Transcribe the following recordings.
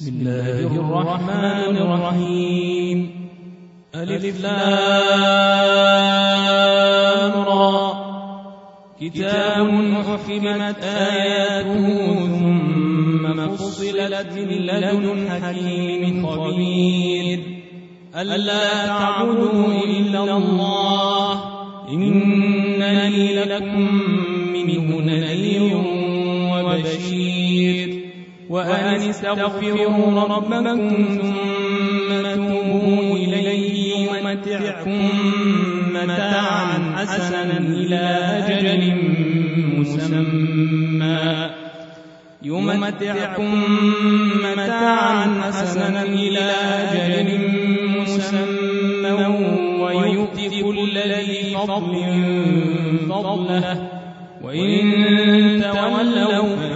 بسم الله الرحمن الرحيم. ألف لام را. كتاب أحكمت آياته ثم فصلت من لدن حكيم خبير. ألا تعبدوا إلا الله. إنني لكم منه نذير وبشير. وأن استغفروا ربكم ثم توبوا إليه يمتعكم متاعا حسنا إلى أجل مسمى. يمتعكم متاعا حسنا إلى أجل مسمى ويؤتي كل ذي فضل فضله. وإن تولوا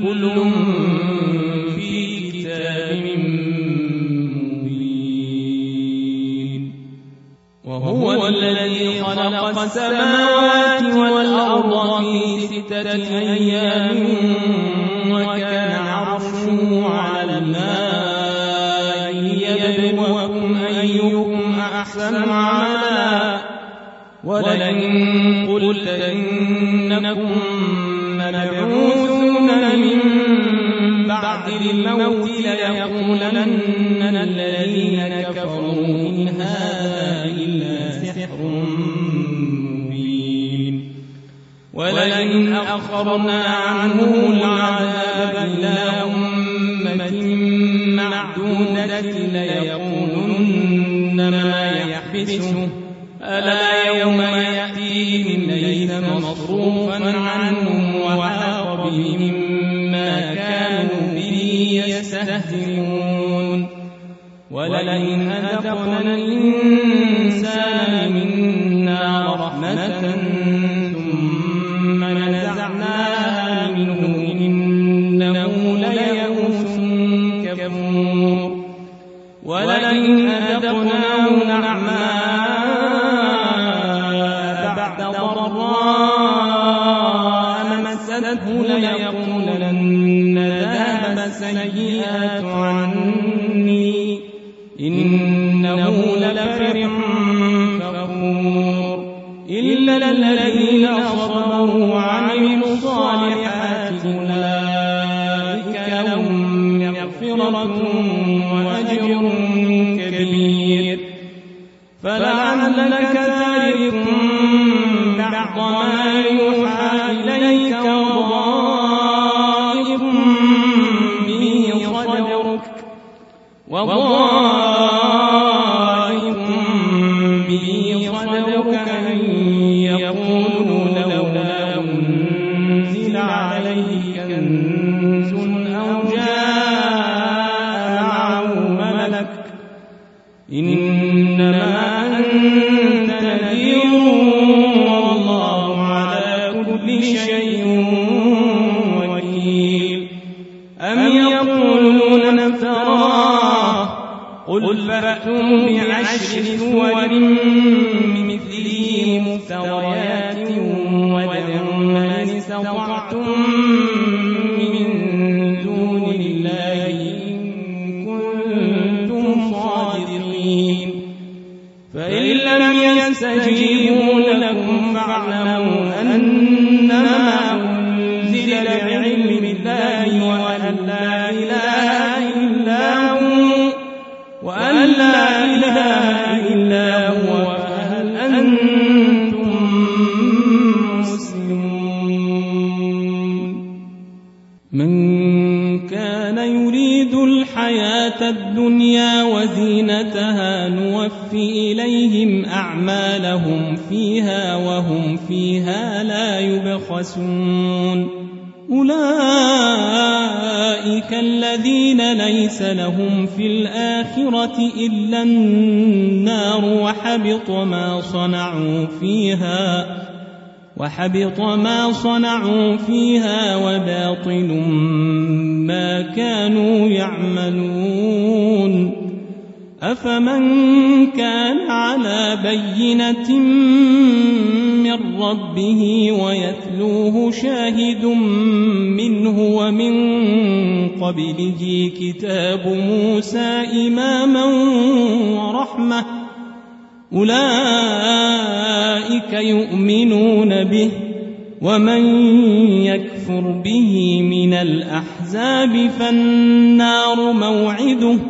كل في كتاب مبين. وهو الذي خلق السماوات والأرض في ستة أيام وكان عرشه على الماء ليبلوكم أيكم أحسن عملا. ولئن قلت إنكم الموت ليقولن الذين كفروا إن هذا إلا سحر مبين. ولئن أخرنا عنه العذاب إلى أمة معدودة ليقولن ما يحبسه. ألا يوم يأتيهم ولئن أذقنا الإنسان ليس لهم في الآخرة إلا النار وحبط ما صنعوا فيها وحبط ما صنعوا فيها وباطل ما كانوا يعملون. أفمن كان على بينة من ربه ويتلوه شاهد منه ومن قبله كتاب موسى إماما ورحمة أولئك يؤمنون به ومن يكفر به من الأحزاب فالنار موعده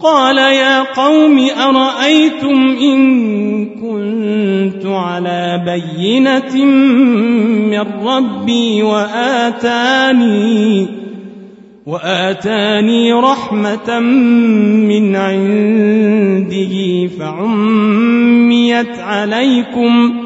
قال يا قوم أرأيتم إن كنت على بينة من ربي وآتاني وآتاني رحمة من عنده فعميت عليكم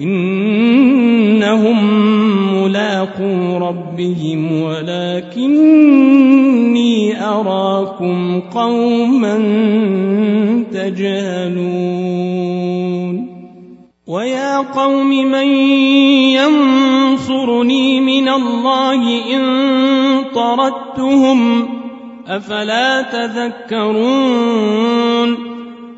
إنهم ملاقو ربهم ولكني أراكم قوما تجهلون. ويا قوم من ينصرني من الله إن طردتهم أفلا تذكرون؟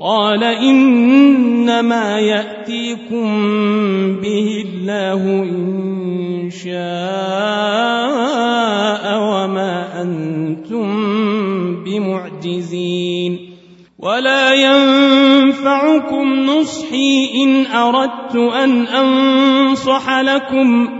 قال إنما يأتيكم به الله إن شاء وما أنتم بمعجزين. ولا ينفعكم نصحي إن أردت أن أنصح لكم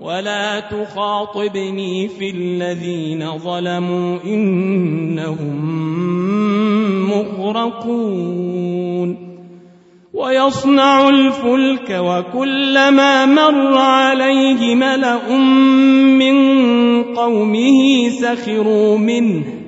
ولا تخاطبني في الذين ظلموا إنهم مغرقون ويصنع الفلك وكلما مر عليه ملأ من قومه سخروا منه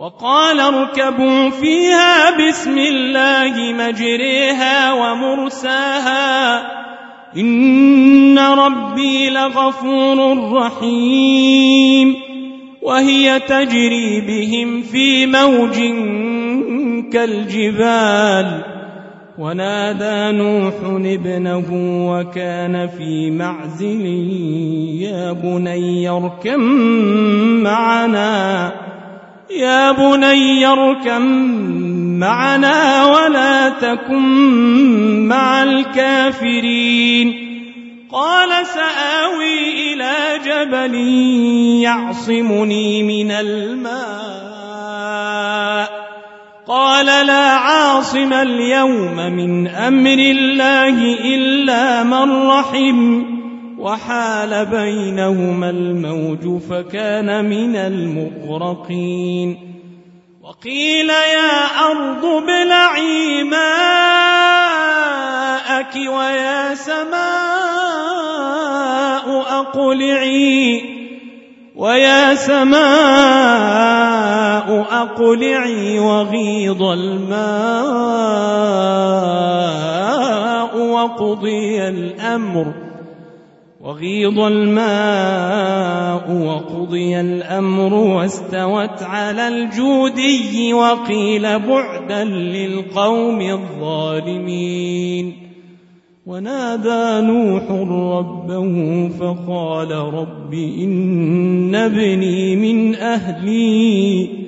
وقال اركبوا فيها بسم الله مجريها ومرساها إن ربي لغفور رحيم وهي تجري بهم في موج كالجبال ونادى نوح ابنه وكان في معزل يا بني اركم معنا يا بني اركم معنا ولا تكن مع الكافرين. قال سآوي إلى جبل يعصمني من الماء. قال لا عاصم اليوم من أمر الله إلا من رحم. وحال بينهما الموج فكان من المغرقين. وقيل يا أرض ابلعي ماءك ويا سماء أقلعي ويا سماء أقلعي وغيض الماء وقضي الأمر وغيض الماء وقضي الأمر واستوت على الجودي وقيل بعدا للقوم الظالمين. ونادى نوح ربه فقال رب إن ابني من أهلي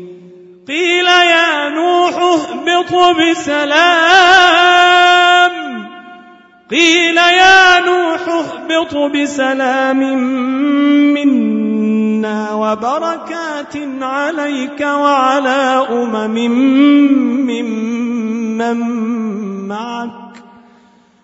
قيل يا نوح اهبط بسلام. قيل يا نوح اهبط بسلام منا وبركات عليك وعلى أمم ممن معك.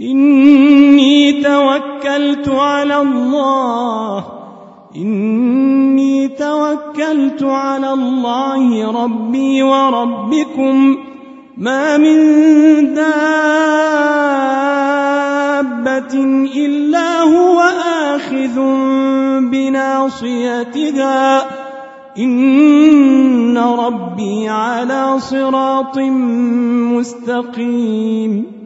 إني توكلت على الله. إني توكلت على الله ربي وربكم. ما من دابة إلا هو آخذ بناصيتها. إن ربي على صراط مستقيم.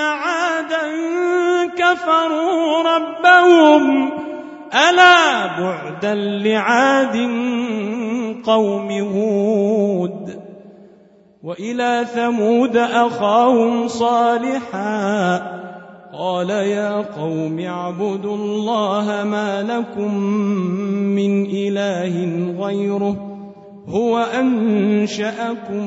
عادا كفروا ربهم ألا بعدا لعاد قوم هود وإلى ثمود أخاهم صالحا قال يا قوم اعبدوا الله ما لكم من إله غيره هو أنشأكم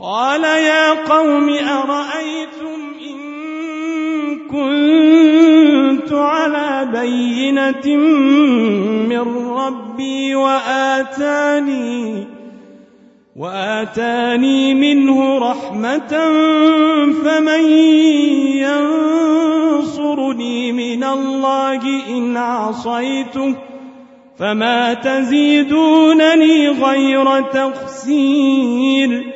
قال يا قوم أرأيتم إن كنت على بينة من ربي وآتاني وآتاني منه رحمة فمن ينصرني من الله إن عصيته فما تزيدونني غير تخسير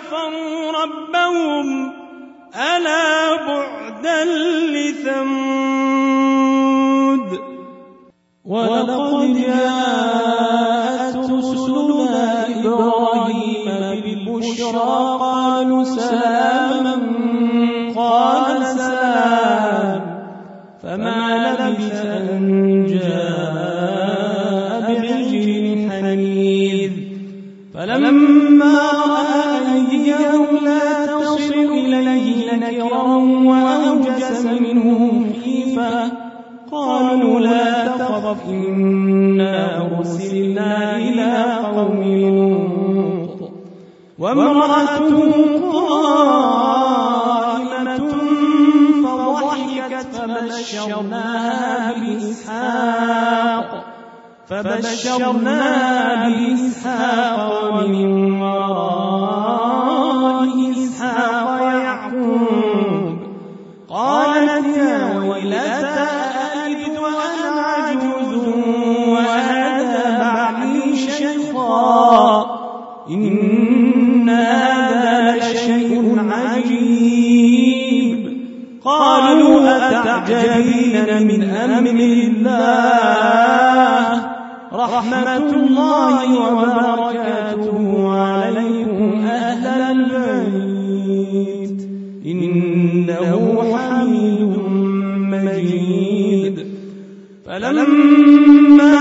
كفروا ربهم ألا بعدا لثمود. ولقد جاءت رسلنا إبراهيم بالبشرى قالوا سلاما إنا أرسلنا إلى قوم لوط وامرأته قائمة فضحكت فبشرناها بإسحاق فبشرناها بإسحاق ومن العاجلين من أمر الله. رحمة الله وبركاته عليكم أهل البيت. إنه حميد مجيد. فلما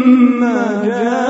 لما جاء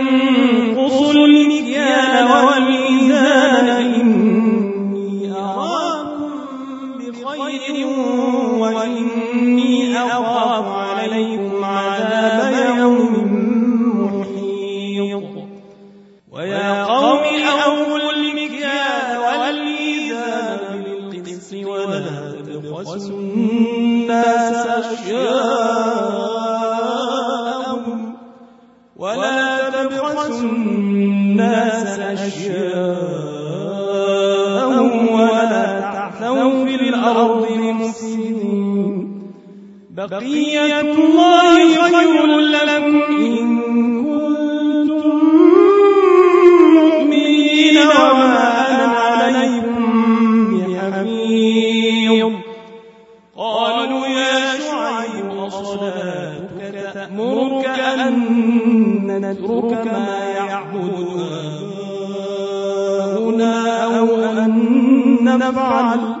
بقية الله خير لكم إن كنتم مؤمنين وما أنا عليكم بحفيظ. قالوا يا شعيب أصلاتك تأمرك أن نترك ما يعبد آباؤنا أو أن نفعل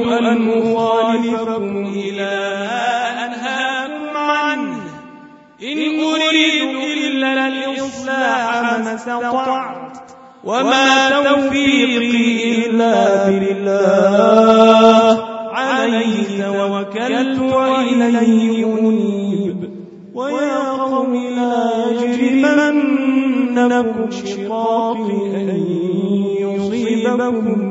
أن أخالفكم إلى أنهاكم عنه. إن أريد إلا الإصلاح ما استطعت وما توفيقي إلا بالله. عليه توكلت وإليه أنيب. ويا قوم لا يجرمنكم شقاقي أن يصيبكم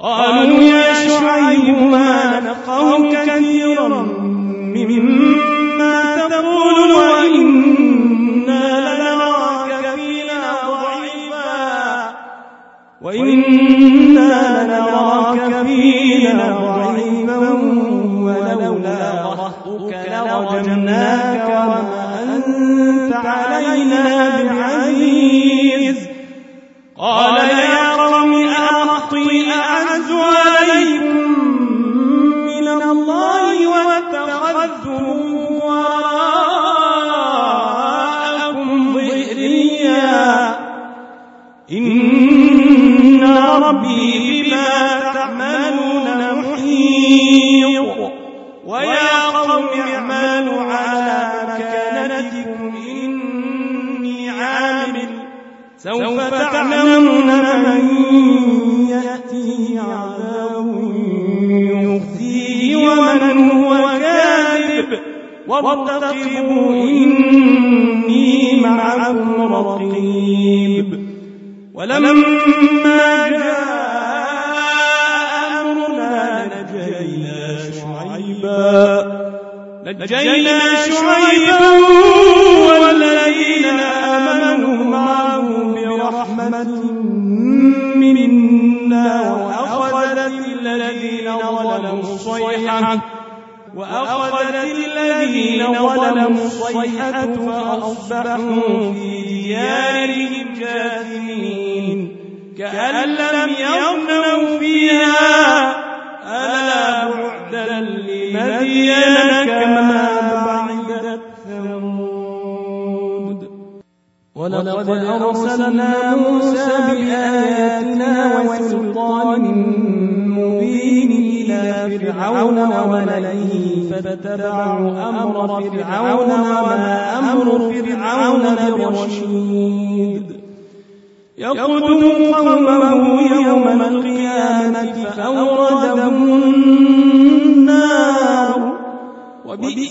قالوا يا شعيب ما نفقه كثيرا مما تقول وإنا لنراك فينا ضعيفا وإنا لنراك فينا ضعيفا ولولا رهطك لرجمناك وما أنت علينا بعزيز. قال وارتقبوا إني معكم رقيب. ولما جاء أمرنا نجينا شعيبا. نجينا شعيبا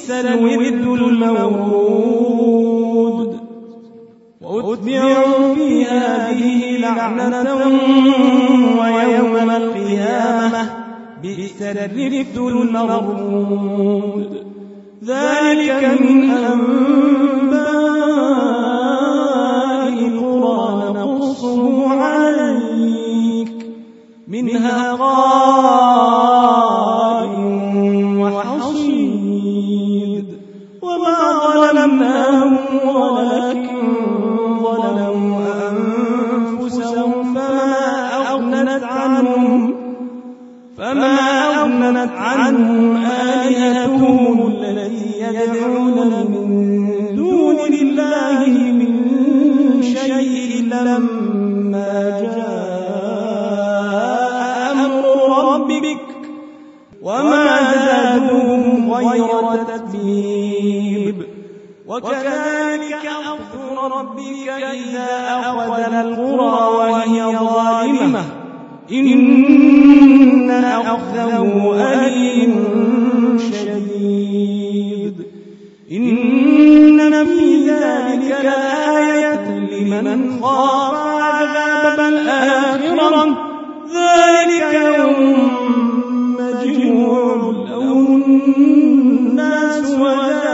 وبئس الورد المورود. وأتبعوا في هذه لعنة ويوم القيامة. بئس الرفد المرفود ذلك من أنباء القرى نقصه عليك. منها قائم ذلك لآية لمن خاف عذاب الآخرة. ذلك يوم مجموع له الناس وذلك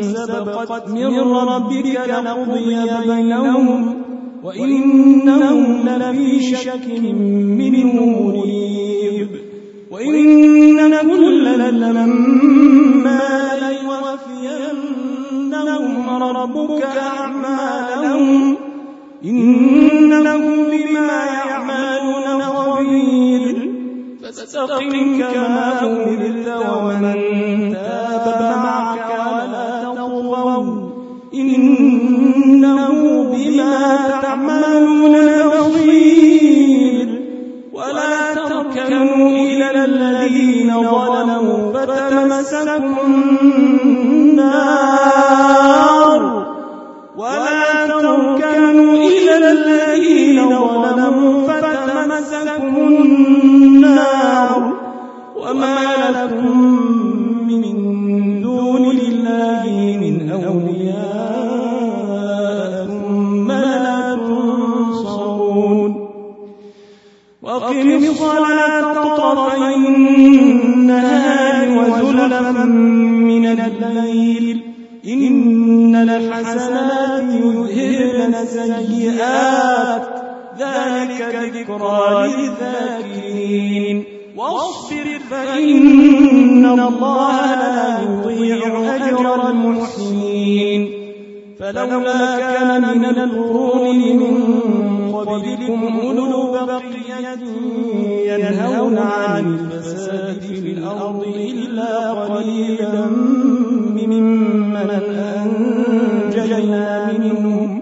سبقت من ربك لقضي بينهم وإنهم لفي شك منه مريب. وإن كلا لما ليوفينهم ربك أعمالهم. إنه بما يعملون خبير. فاستقم كما أمرت ومن تاب. معك إنه بما تعملون بصير. ولا تركنوا إلى الذين ظلموا فتمسكم النار. السيئات ذلك ذكرى للذاكرين. واصبر فإن الله لا يضيع أجر المحسنين. فلولا كان من القرون من قبلكم أولو بقية ينهون عن الفساد في الأرض إلا قليلا ممن أنجينا منهم.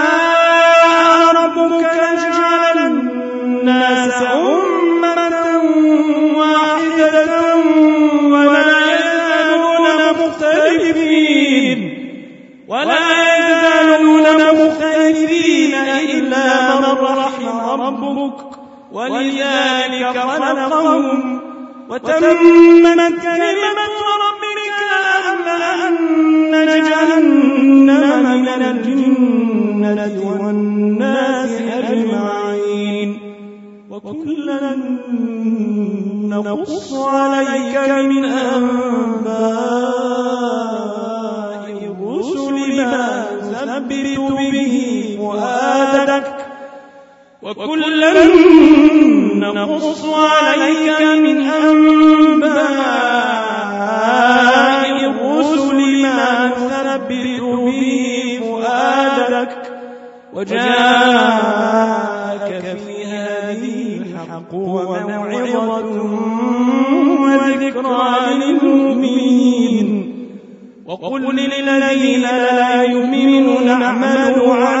ربك ولذلك خلقهم وتمت كلمة ربك لأملأن جهنم من الجنة والناس أجمعين. وكلا نقص عليك من أنباء الرسل ما نثبت به فؤادك. وكلا نقص عليك من أنباء الرسل ما نثبت به فؤادك وجاءك في هذه الحق وموعظة وذكرى للمؤمنين. وقل للذين لا يؤمنون اعملوا على